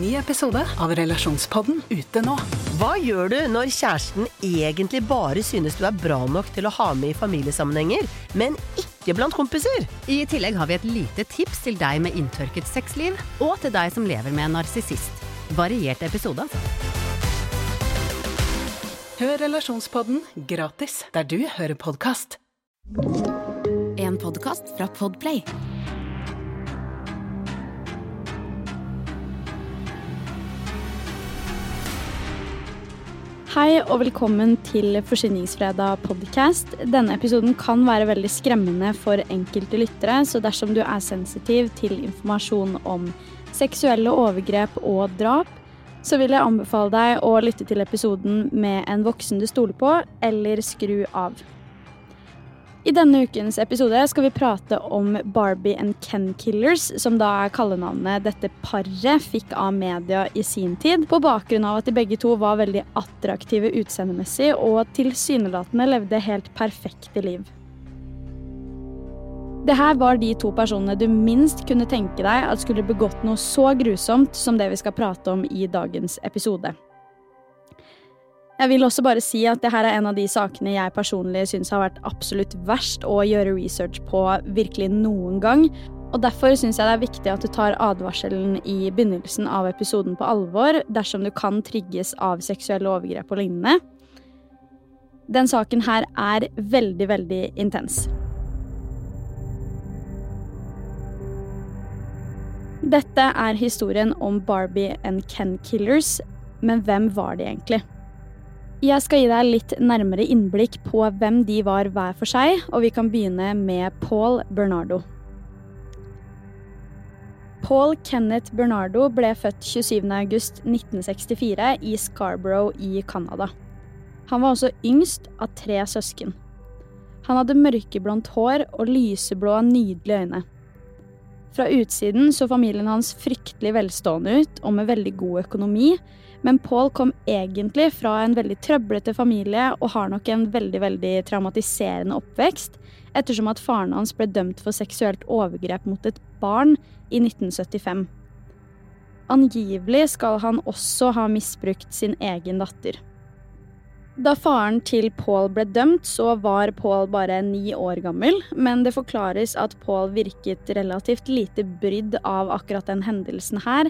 Ny episode av Relasjonspodden ute nå. Hva gjør du når kjæresten egentlig bare synes du er bra nok til å ha med i familiesammenhenger, men ikke blant kompiser? I tillegg har vi et lite tips til deg med inntørket sexliv, og til deg som lever med en narsissist. Variert episode, altså. Hør Relasjonspodden gratis der du hører podkast. En podkast fra Podplay. Hei og velkommen til Forsyningsfredag podcast. Denne episoden kan være veldig skremmende for enkelte lyttere, så dersom du er sensitiv til informasjon om seksuelle overgrep og drap, så vil jeg anbefale deg å lytte til episoden med en voksen du stoler på, eller skru av. I denne ukens episode skal vi prate om Barbie and Ken Killers, som da er kallenavnet dette paret fikk av media i sin tid, på bakgrunn av at de begge to var veldig attraktive utseendemessig og tilsynelatende levde helt perfekte liv. Det her var de to personene du minst kunne tenke deg at skulle begått noe så grusomt som det vi skal prate om i dagens episode. Jeg vil også bare si at det her er en av de sakene jeg personlig syns har vært absolutt verst å gjøre research på virkelig noen gang. Og Derfor syns jeg det er viktig at du tar advarselen i begynnelsen av episoden på alvor dersom du kan trigges av seksuelle overgrep og lignende. Den saken her er veldig, veldig intens. Dette er historien om Barbie and Ken Killers, men hvem var de egentlig? Jeg skal gi deg litt nærmere innblikk på hvem de var hver for seg, og vi kan begynne med Paul Bernardo. Paul Kenneth Bernardo ble født 27.8.1964 i Scarborough i Canada. Han var også yngst av tre søsken. Han hadde mørkeblondt hår og lyseblå, nydelige øyne. Fra utsiden så familien hans fryktelig velstående ut og med veldig god økonomi, men Paul kom egentlig fra en veldig trøblete familie og har nok en veldig veldig traumatiserende oppvekst, ettersom at faren hans ble dømt for seksuelt overgrep mot et barn i 1975. Angivelig skal han også ha misbrukt sin egen datter. Da faren til Paul ble dømt, så var Paul bare ni år gammel, men det forklares at Paul virket relativt lite brydd av akkurat den hendelsen her,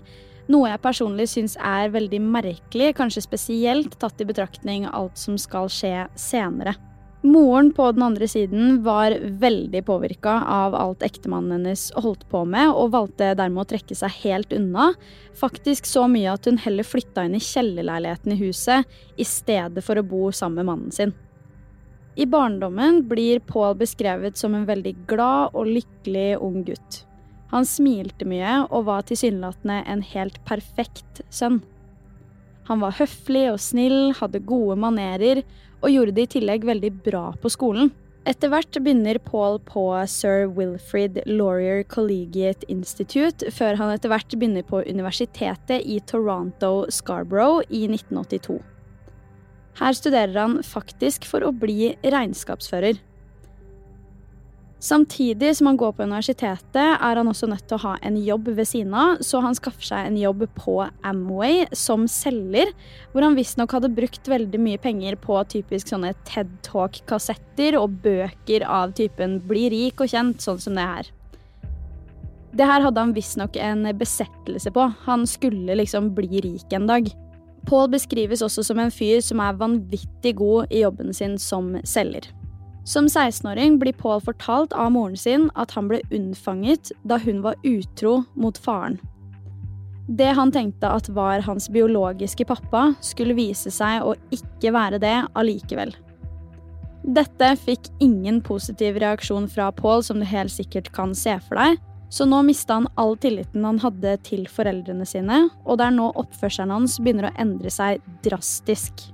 noe jeg personlig syns er veldig merkelig, kanskje spesielt tatt i betraktning alt som skal skje senere. Moren på den andre siden var veldig påvirka av alt ektemannen hennes holdt på med, og valgte dermed å trekke seg helt unna. Faktisk så mye at hun heller flytta inn i kjellerleiligheten i huset i stedet for å bo sammen med mannen sin. I barndommen blir Paul beskrevet som en veldig glad og lykkelig ung gutt. Han smilte mye og var tilsynelatende en helt perfekt sønn. Han var høflig og snill, hadde gode manerer og gjorde det i tillegg veldig bra på skolen. Etter hvert begynner Paul på Sir Wilfrid Laurier Collegiate Institute, før han etter hvert begynner på universitetet i Toronto Scarborough i 1982. Her studerer han faktisk for å bli regnskapsfører. Samtidig som han går på universitetet, er han også nødt til å ha en jobb ved siden av, så han skaffer seg en jobb på Amway som selger, hvor han visstnok hadde brukt veldig mye penger på typisk sånne TED Talk-kassetter og bøker av typen 'bli rik og kjent', sånn som det her. Det her hadde han visstnok en besettelse på. Han skulle liksom bli rik en dag. Paul beskrives også som en fyr som er vanvittig god i jobben sin som selger. Som 16-åring blir Paul fortalt av moren sin at han ble unnfanget da hun var utro mot faren. Det han tenkte at var hans biologiske pappa, skulle vise seg å ikke være det allikevel. Dette fikk ingen positiv reaksjon fra Paul, som du helt sikkert kan se for deg, så nå mista han all tilliten han hadde til foreldrene sine, og det er nå oppførselen hans begynner å endre seg drastisk.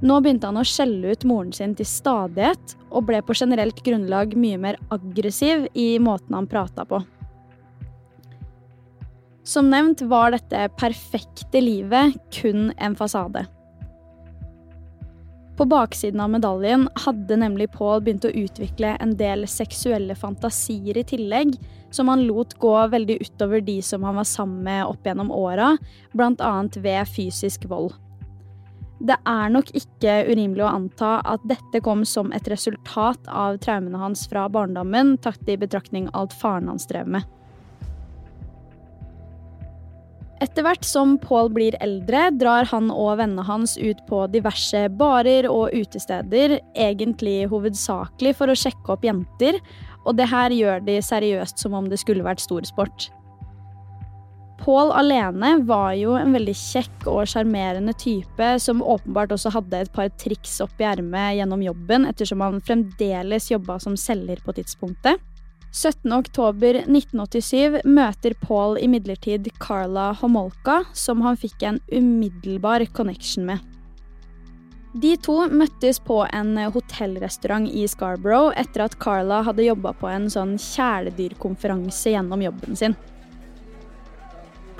Nå begynte han å skjelle ut moren sin til stadighet, og ble på generelt grunnlag mye mer aggressiv i måten han prata på. Som nevnt var dette perfekte livet kun en fasade. På baksiden av medaljen hadde nemlig Paul begynt å utvikle en del seksuelle fantasier i tillegg, som han lot gå veldig utover de som han var sammen med opp gjennom åra, bl.a. ved fysisk vold. Det er nok ikke urimelig å anta at dette kom som et resultat av traumene hans fra barndommen, tatt i betraktning alt faren hans drev med. Etter hvert som Paul blir eldre, drar han og vennene hans ut på diverse barer og utesteder, egentlig hovedsakelig for å sjekke opp jenter, og det her gjør de seriøst som om det skulle vært storsport. Paul alene var jo en veldig kjekk og sjarmerende type som åpenbart også hadde et par triks opp i ermet gjennom jobben, ettersom han fremdeles jobba som selger på tidspunktet. 17.10.1987 møter Paul imidlertid Carla Homolka, som han fikk en umiddelbar connection med. De to møttes på en hotellrestaurant i Scarborough etter at Carla hadde jobba på en sånn kjæledyrkonferanse gjennom jobben sin.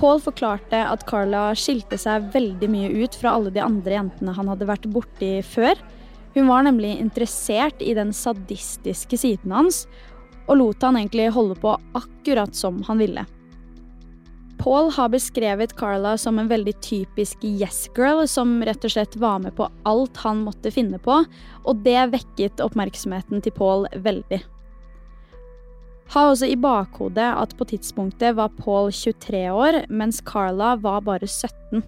Paul forklarte at Carla skilte seg veldig mye ut fra alle de andre jentene han hadde vært borti før. Hun var nemlig interessert i den sadistiske siden hans, og lot han egentlig holde på akkurat som han ville. Paul har beskrevet Carla som en veldig typisk yes-girl, som rett og slett var med på alt han måtte finne på, og det vekket oppmerksomheten til Paul veldig. Ha også i bakhodet at på tidspunktet var Paul 23 år, mens Carla var bare 17.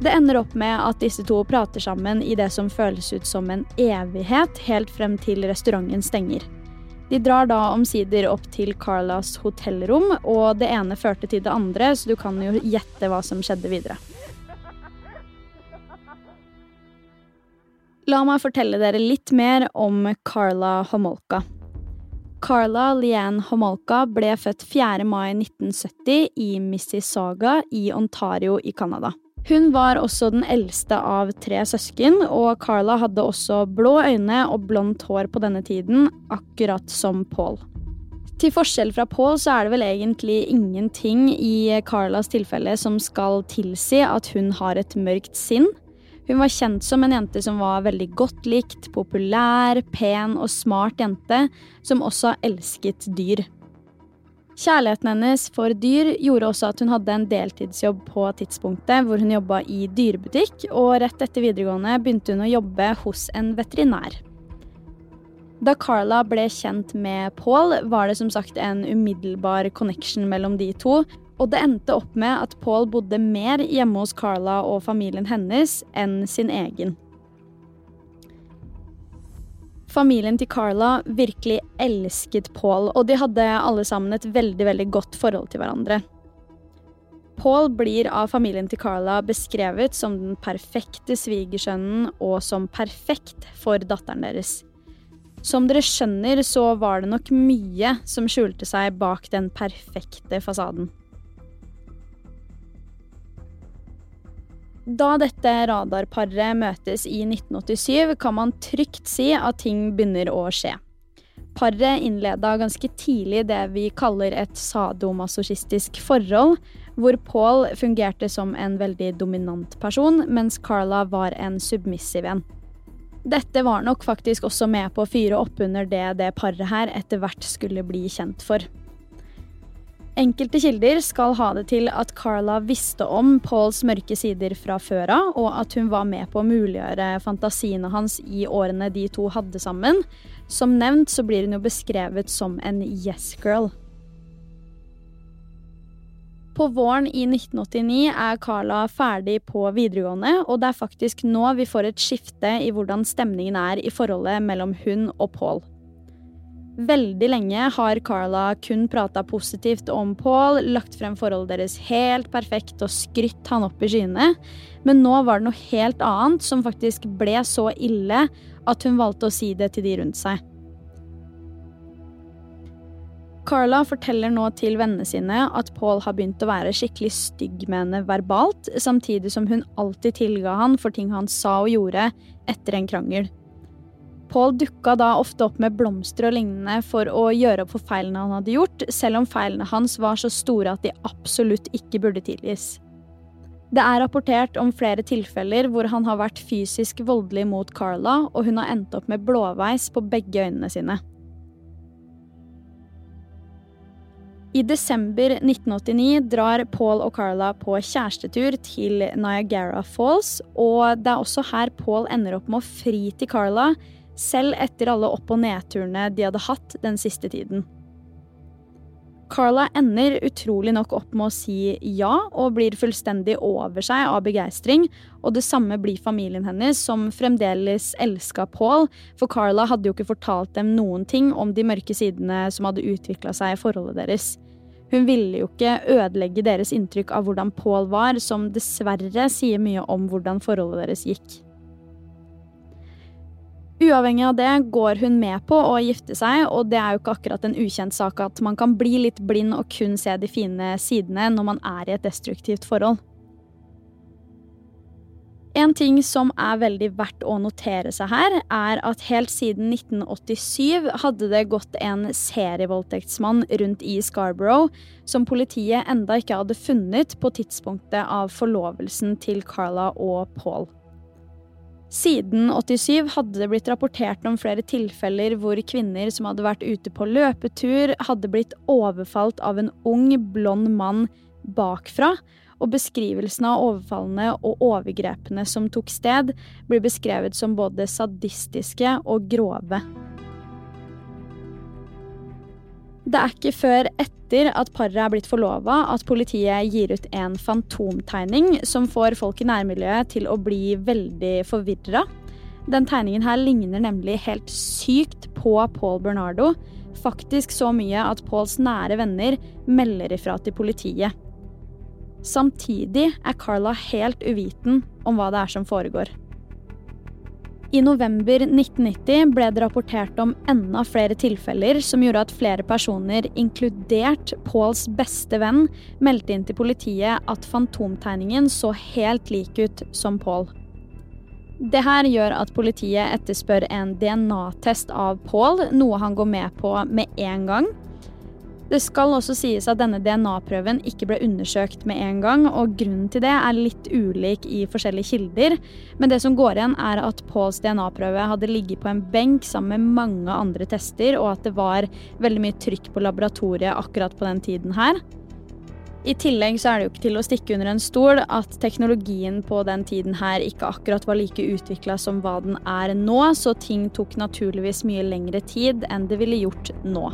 Det ender opp med at disse to prater sammen i det som føles ut som en evighet, helt frem til restauranten stenger. De drar da omsider opp til Carlas hotellrom, og det ene førte til det andre, så du kan jo gjette hva som skjedde videre. La meg fortelle dere litt mer om Carla Homolka. Carla Leanne Homolka ble født 4. mai 1970 i Mississauga i Ontario i Canada. Hun var også den eldste av tre søsken, og Carla hadde også blå øyne og blondt hår på denne tiden, akkurat som Paul. Til forskjell fra Paul så er det vel egentlig ingenting i Carlas tilfelle som skal tilsi at hun har et mørkt sinn. Hun var kjent som en jente som var veldig godt likt, populær, pen og smart jente, som også elsket dyr. Kjærligheten hennes for dyr gjorde også at hun hadde en deltidsjobb på tidspunktet hvor hun jobba i dyrebutikk, og rett etter videregående begynte hun å jobbe hos en veterinær. Da Carla ble kjent med Paul, var det som sagt en umiddelbar connection mellom de to, og det endte opp med at Paul bodde mer hjemme hos Carla og familien hennes enn sin egen. Familien til Carla virkelig elsket Paul, og de hadde alle sammen et veldig, veldig godt forhold til hverandre. Paul blir av familien til Carla beskrevet som den perfekte svigersønnen og som perfekt for datteren deres. Som dere skjønner, så var det nok mye som skjulte seg bak den perfekte fasaden. Da dette radarparet møtes i 1987, kan man trygt si at ting begynner å skje. Paret innleda ganske tidlig det vi kaller et sadomasochistisk forhold, hvor Paul fungerte som en veldig dominant person, mens Carla var en submissiv en. Dette var nok faktisk også med på å fyre opp under det det paret her etter hvert skulle bli kjent for. Enkelte kilder skal ha det til at Carla visste om Pauls mørke sider fra før av, og at hun var med på å muliggjøre fantasiene hans i årene de to hadde sammen. Som nevnt så blir hun jo beskrevet som en yes-girl. På våren i 1989 er Carla ferdig på videregående, og det er faktisk nå vi får et skifte i hvordan stemningen er i forholdet mellom hun og Paul. Veldig lenge har Carla kun prata positivt om Paul, lagt frem forholdet deres helt perfekt og skrytt han opp i skyene. Men nå var det noe helt annet som faktisk ble så ille at hun valgte å si det til de rundt seg. Carla forteller nå til vennene sine at Paul har begynt å være skikkelig stygg med henne verbalt, samtidig som hun alltid tilga han for ting han sa og gjorde etter en krangel. Paul dukka da ofte opp med blomster og lignende for å gjøre opp for feilene han hadde gjort, selv om feilene hans var så store at de absolutt ikke burde tilgis. Det er rapportert om flere tilfeller hvor han har vært fysisk voldelig mot Carla, og hun har endt opp med blåveis på begge øynene sine. I desember 1989 drar Paul og Carla på kjærestetur til Niagara Falls, og det er også her Paul ender opp med å fri til Carla, selv etter alle opp- og nedturene de hadde hatt den siste tiden. Carla ender utrolig nok opp med å si ja, og blir fullstendig over seg av begeistring. Og det samme blir familien hennes, som fremdeles elska Paul, for Carla hadde jo ikke fortalt dem noen ting om de mørke sidene som hadde utvikla seg i forholdet deres. Hun ville jo ikke ødelegge deres inntrykk av hvordan Paul var, som dessverre sier mye om hvordan forholdet deres gikk. Uavhengig av det går hun med på å gifte seg, og det er jo ikke akkurat en ukjent sak at man kan bli litt blind og kun se de fine sidene når man er i et destruktivt forhold. En ting som er veldig verdt å notere seg her, er at helt siden 1987 hadde det gått en serievoldtektsmann rundt i Scarborough som politiet enda ikke hadde funnet på tidspunktet av forlovelsen til Carla og Paul. Siden 87 hadde det blitt rapportert om flere tilfeller hvor kvinner som hadde vært ute på løpetur, hadde blitt overfalt av en ung, blond mann bakfra, og beskrivelsene av overfallene og overgrepene som tok sted, blir beskrevet som både sadistiske og grove. Det er ikke før etter at paret er blitt forlova at politiet gir ut en fantomtegning som får folk i nærmiljøet til å bli veldig forvirra. Den tegningen her ligner nemlig helt sykt på Paul Bernardo. Faktisk så mye at Pauls nære venner melder ifra til politiet. Samtidig er Carla helt uviten om hva det er som foregår. I november 1990 ble det rapportert om enda flere tilfeller som gjorde at flere personer, inkludert Pauls beste venn, meldte inn til politiet at fantomtegningen så helt lik ut som Paul. Det her gjør at politiet etterspør en DNA-test av Paul, noe han går med på med en gang. Det skal også sies at denne DNA-prøven ikke ble undersøkt med en gang, og grunnen til det er litt ulik i forskjellige kilder. Men det som går igjen, er at Pauls DNA-prøve hadde ligget på en benk sammen med mange andre tester, og at det var veldig mye trykk på laboratoriet akkurat på den tiden her. I tillegg så er det jo ikke til å stikke under en stol at teknologien på den tiden her ikke akkurat var like utvikla som hva den er nå, så ting tok naturligvis mye lengre tid enn det ville gjort nå.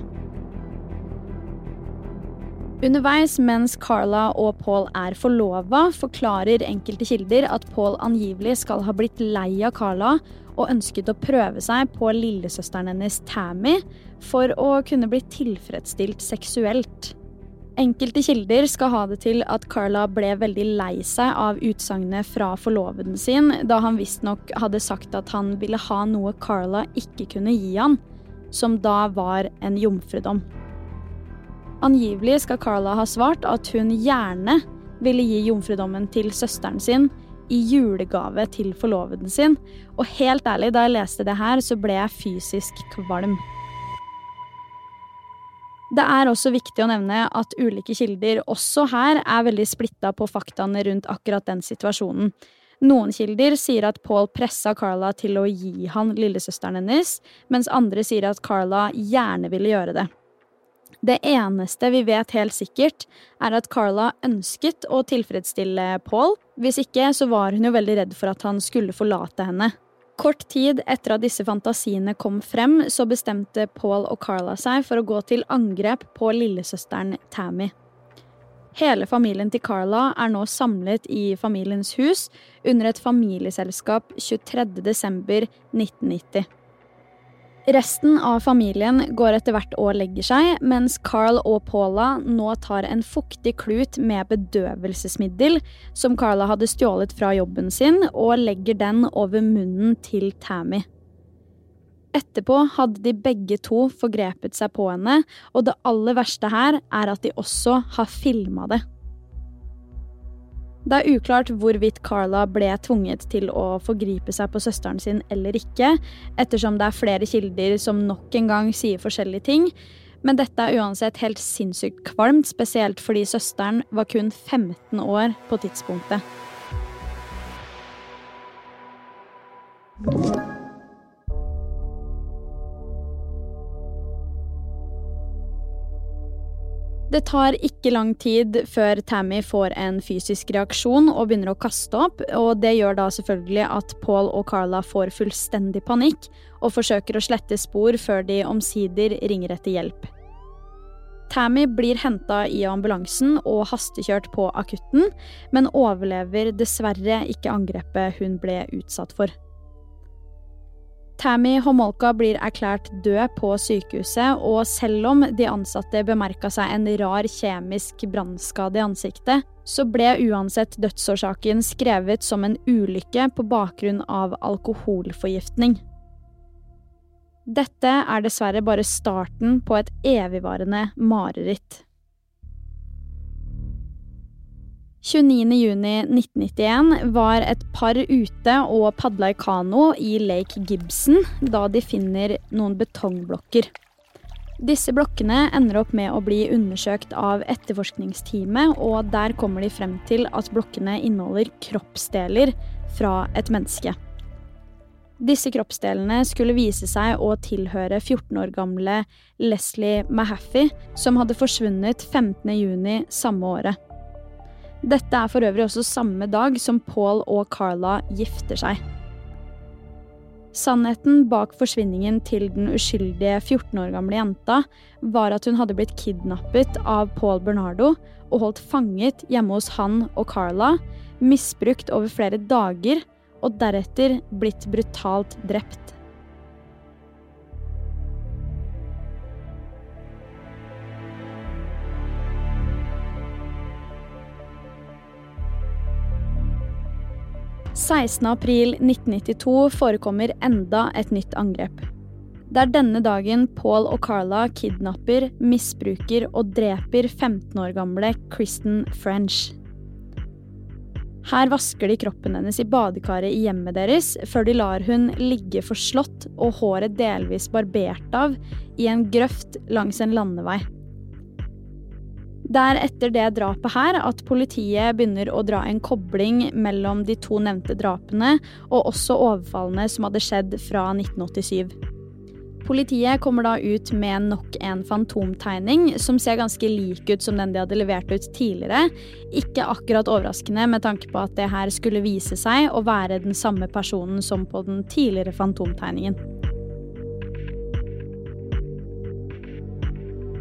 Underveis mens Carla og Paul er forlova, forklarer enkelte kilder at Paul angivelig skal ha blitt lei av Carla og ønsket å prøve seg på lillesøsteren hennes Tammy for å kunne bli tilfredsstilt seksuelt. Enkelte kilder skal ha det til at Carla ble veldig lei seg av utsagnet fra forloveden sin, da han visstnok hadde sagt at han ville ha noe Carla ikke kunne gi han, som da var en jomfrudom. Angivelig skal Carla ha svart at hun gjerne ville gi jomfrudommen til søsteren sin i julegave til forloveden sin, og helt ærlig, da jeg leste det her, så ble jeg fysisk kvalm. Det er også viktig å nevne at ulike kilder også her er veldig splitta på faktaene rundt akkurat den situasjonen. Noen kilder sier at Paul pressa Carla til å gi han lillesøsteren hennes, mens andre sier at Carla gjerne ville gjøre det. Det eneste vi vet helt sikkert, er at Carla ønsket å tilfredsstille Paul. Hvis ikke, så var hun jo veldig redd for at han skulle forlate henne. Kort tid etter at disse fantasiene kom frem, så bestemte Paul og Carla seg for å gå til angrep på lillesøsteren Tammy. Hele familien til Carla er nå samlet i familiens hus under et familieselskap 23.12.1990. Resten av familien går etter hvert og legger seg, mens Carl og Paula nå tar en fuktig klut med bedøvelsesmiddel som Carla hadde stjålet fra jobben sin, og legger den over munnen til Tammy. Etterpå hadde de begge to forgrepet seg på henne, og det aller verste her er at de også har filma det. Det er uklart hvorvidt Carla ble tvunget til å forgripe seg på søsteren sin eller ikke, ettersom det er flere kilder som nok en gang sier forskjellige ting. Men dette er uansett helt sinnssykt kvalmt, spesielt fordi søsteren var kun 15 år på tidspunktet. Det tar ikke lang tid før Tammy får en fysisk reaksjon og begynner å kaste opp, og det gjør da selvfølgelig at Paul og Carla får fullstendig panikk og forsøker å slette spor før de omsider ringer etter hjelp. Tammy blir henta i ambulansen og hastekjørt på akutten, men overlever dessverre ikke angrepet hun ble utsatt for. Tammy Homolka blir erklært død på sykehuset, og selv om de ansatte bemerka seg en rar kjemisk brannskade i ansiktet, så ble uansett dødsårsaken skrevet som en ulykke på bakgrunn av alkoholforgiftning. Dette er dessverre bare starten på et evigvarende mareritt. 29.6.1991 var et par ute og padla i kano i Lake Gibson da de finner noen betongblokker. Disse blokkene ender opp med å bli undersøkt av etterforskningsteamet, og der kommer de frem til at blokkene inneholder kroppsdeler fra et menneske. Disse kroppsdelene skulle vise seg å tilhøre 14 år gamle Leslie Mahaffey, som hadde forsvunnet 15.6 samme året. Dette er for øvrig også samme dag som Paul og Carla gifter seg. Sannheten bak forsvinningen til den uskyldige 14 år gamle jenta var at hun hadde blitt kidnappet av Paul Bernardo og holdt fanget hjemme hos han og Carla, misbrukt over flere dager og deretter blitt brutalt drept. 16.4.1992 forekommer enda et nytt angrep. Det er denne dagen Paul og Carla kidnapper, misbruker og dreper 15 år gamle Kristen French. Her vasker de kroppen hennes i badekaret i hjemmet deres, før de lar hun ligge forslått og håret delvis barbert av i en grøft langs en landevei. Det er etter det drapet her at politiet begynner å dra en kobling mellom de to nevnte drapene, og også overfallene som hadde skjedd fra 1987. Politiet kommer da ut med nok en fantomtegning som ser ganske lik ut som den de hadde levert ut tidligere. Ikke akkurat overraskende med tanke på at det her skulle vise seg å være den samme personen som på den tidligere fantomtegningen.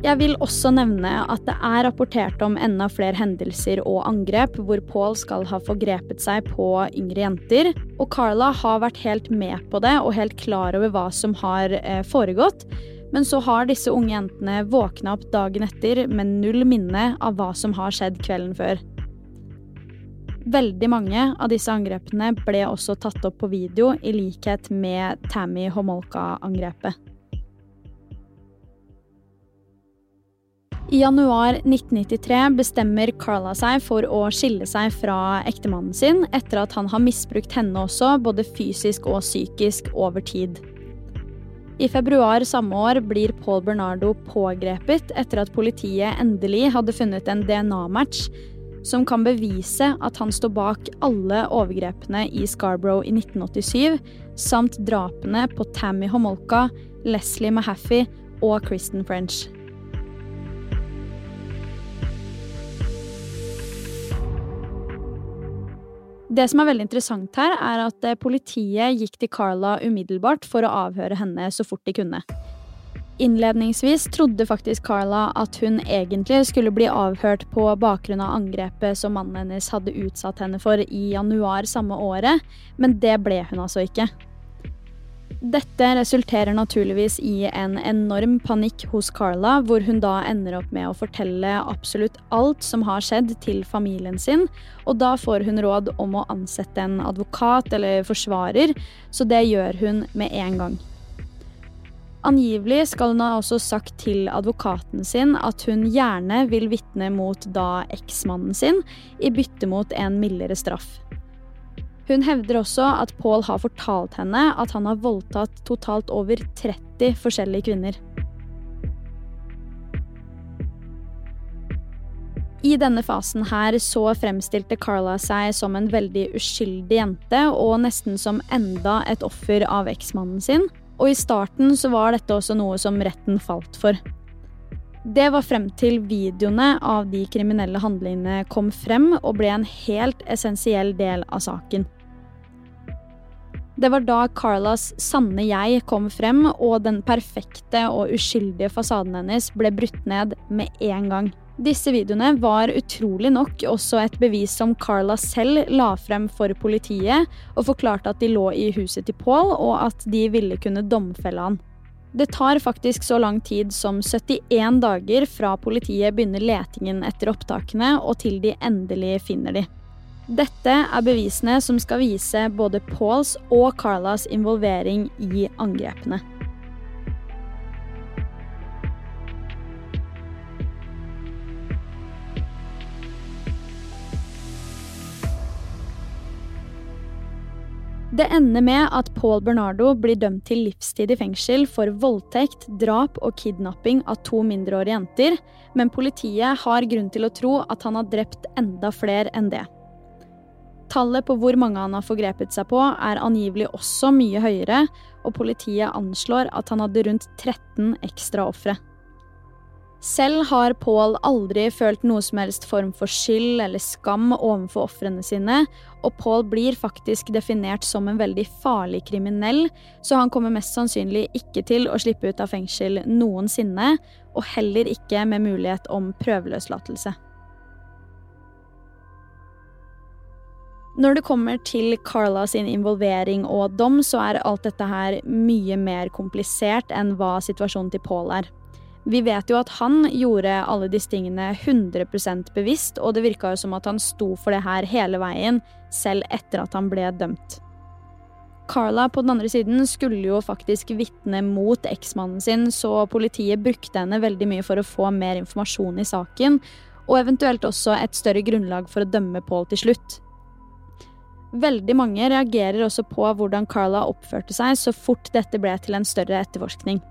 Jeg vil også nevne at det er rapportert om enda flere hendelser og angrep hvor Paul skal ha forgrepet seg på yngre jenter, og Carla har vært helt med på det og helt klar over hva som har eh, foregått. Men så har disse unge jentene våkna opp dagen etter med null minne av hva som har skjedd kvelden før. Veldig mange av disse angrepene ble også tatt opp på video, i likhet med Tammy Homolka-angrepet. I januar 1993 bestemmer Carla seg for å skille seg fra ektemannen sin, etter at han har misbrukt henne også, både fysisk og psykisk, over tid. I februar samme år blir Paul Bernardo pågrepet etter at politiet endelig hadde funnet en DNA-match som kan bevise at han står bak alle overgrepene i Scarborough i 1987, samt drapene på Tammy Homolka, Leslie Mahaffey og Kristen French. Det som er veldig interessant her, er at eh, politiet gikk til Carla umiddelbart for å avhøre henne så fort de kunne. Innledningsvis trodde faktisk Carla at hun egentlig skulle bli avhørt på bakgrunn av angrepet som mannen hennes hadde utsatt henne for i januar samme året, men det ble hun altså ikke. Dette resulterer naturligvis i en enorm panikk hos Carla, hvor hun da ender opp med å fortelle absolutt alt som har skjedd til familien sin, og da får hun råd om å ansette en advokat eller forsvarer, så det gjør hun med en gang. Angivelig skal hun ha også sagt til advokaten sin at hun gjerne vil vitne mot da eksmannen sin, i bytte mot en mildere straff. Hun hevder også at Paul har fortalt henne at han har voldtatt totalt over 30 forskjellige kvinner. I denne fasen her så fremstilte Carla seg som en veldig uskyldig jente, og nesten som enda et offer av eksmannen sin. Og i starten så var dette også noe som retten falt for. Det var frem til videoene av de kriminelle handlingene kom frem og ble en helt essensiell del av saken. Det var da Carlas sanne jeg kom frem, og den perfekte og uskyldige fasaden hennes ble brutt ned med en gang. Disse videoene var utrolig nok også et bevis som Carla selv la frem for politiet, og forklarte at de lå i huset til Paul, og at de ville kunne domfelle han. Det tar faktisk så lang tid som 71 dager fra politiet begynner letingen etter opptakene, og til de endelig finner de. Dette er bevisene som skal vise både Pauls og Carlas involvering i angrepene. Det ender med at Paul Bernardo blir dømt til livstid i fengsel for voldtekt, drap og kidnapping av to mindreårige jenter, men politiet har grunn til å tro at han har drept enda flere enn det. Tallet på hvor mange han har forgrepet seg på, er angivelig også mye høyere, og politiet anslår at han hadde rundt 13 ekstra ofre. Selv har Paul aldri følt noe som helst form for skyld eller skam overfor ofrene sine, og Paul blir faktisk definert som en veldig farlig kriminell, så han kommer mest sannsynlig ikke til å slippe ut av fengsel noensinne, og heller ikke med mulighet om prøveløslatelse. Når det kommer til Carla sin involvering og dom, så er alt dette her mye mer komplisert enn hva situasjonen til Paul er. Vi vet jo at han gjorde alle disse tingene 100% bevisst, og det virka jo som at han sto for det her hele veien, selv etter at han ble dømt. Carla på den andre siden skulle jo faktisk vitne mot eksmannen sin, så politiet brukte henne veldig mye for å få mer informasjon i saken, og eventuelt også et større grunnlag for å dømme Paul til slutt. Veldig mange reagerer også på hvordan Carla oppførte seg så fort dette ble til en større etterforskning.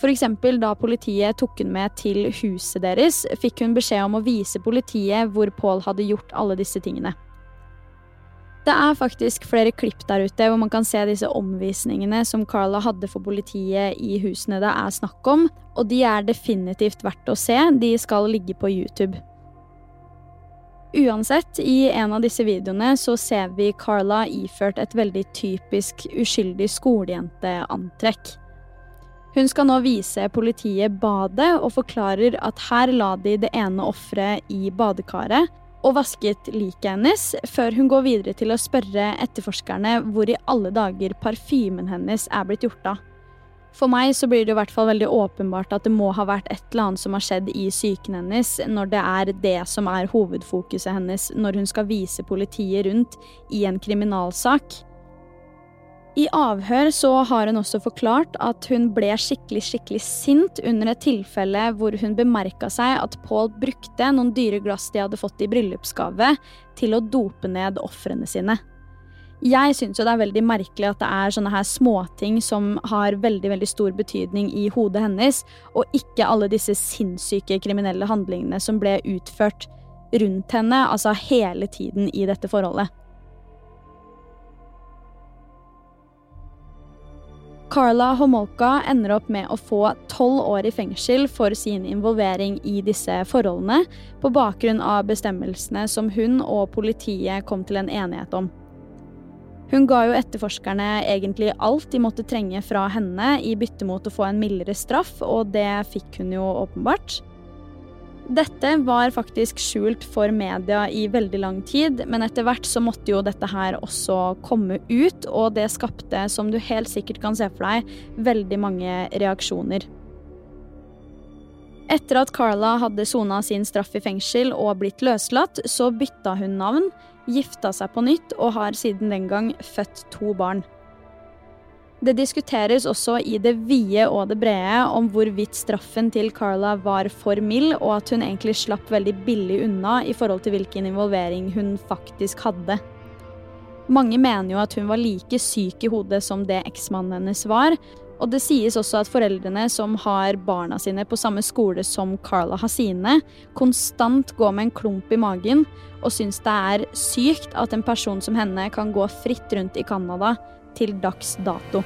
F.eks. da politiet tok hun med til huset deres, fikk hun beskjed om å vise politiet hvor Paul hadde gjort alle disse tingene. Det er faktisk flere klipp der ute hvor man kan se disse omvisningene som Carla hadde for politiet i husene det er snakk om, og de er definitivt verdt å se. De skal ligge på YouTube. Uansett, i en av disse videoene så ser vi Carla iført et veldig typisk uskyldig skolejenteantrekk. Hun skal nå vise politiet badet og forklarer at her la de det ene offeret i badekaret og vasket liket hennes, før hun går videre til å spørre etterforskerne hvor i alle dager parfymen hennes er blitt gjort av. For meg så blir det i hvert fall veldig åpenbart at det må ha vært et eller annet som har skjedd i psyken hennes, når det er det som er hovedfokuset hennes når hun skal vise politiet rundt i en kriminalsak. I avhør så har hun også forklart at hun ble skikkelig skikkelig sint under et tilfelle hvor hun bemerka seg at Paul brukte noen dyre glass de hadde fått i bryllupsgave, til å dope ned ofrene sine. Jeg syns jo det er veldig merkelig at det er sånne her småting som har veldig veldig stor betydning i hodet hennes, og ikke alle disse sinnssyke kriminelle handlingene som ble utført rundt henne, altså hele tiden i dette forholdet. Carla Homolka ender opp med å få tolv år i fengsel for sin involvering i disse forholdene, på bakgrunn av bestemmelsene som hun og politiet kom til en enighet om. Hun ga jo etterforskerne egentlig alt de måtte trenge fra henne i bytte mot å få en mildere straff, og det fikk hun jo åpenbart. Dette var faktisk skjult for media i veldig lang tid, men etter hvert så måtte jo dette her også komme ut, og det skapte, som du helt sikkert kan se for deg, veldig mange reaksjoner. Etter at Carla hadde sona sin straff i fengsel og blitt løslatt, så bytta hun navn, gifta seg på nytt og har siden den gang født to barn. Det diskuteres også i det vide og det brede om hvorvidt straffen til Carla var for mild, og at hun egentlig slapp veldig billig unna i forhold til hvilken involvering hun faktisk hadde. Mange mener jo at hun var like syk i hodet som det eksmannen hennes var, Og det sies også at foreldrene som har barna sine på samme skole som Carla har sine, konstant går med en klump i magen og syns det er sykt at en person som henne kan gå fritt rundt i Canada til dags dato.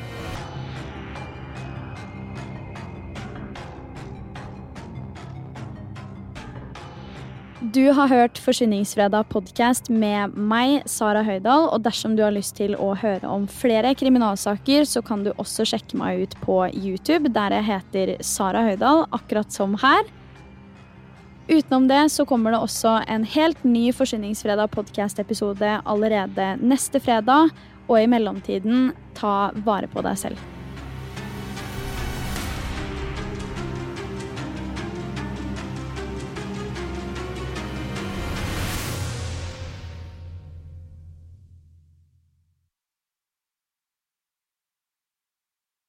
Du har hørt Forsvinningsfredag podkast med meg, Sara Høydahl. Og dersom du har lyst til å høre om flere kriminalsaker, så kan du også sjekke meg ut på YouTube, der jeg heter Sara Høydahl, akkurat som her. Utenom det så kommer det også en helt ny Forsvinningsfredag podkast-episode allerede neste fredag. Og i mellomtiden, ta vare på deg selv.